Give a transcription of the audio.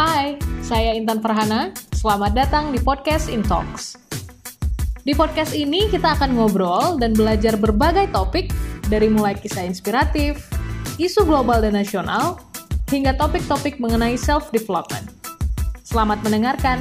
Hai, saya Intan Perhana. Selamat datang di podcast Intox. Di podcast ini kita akan ngobrol dan belajar berbagai topik dari mulai kisah inspiratif, isu global dan nasional, hingga topik-topik mengenai self-development. Selamat mendengarkan.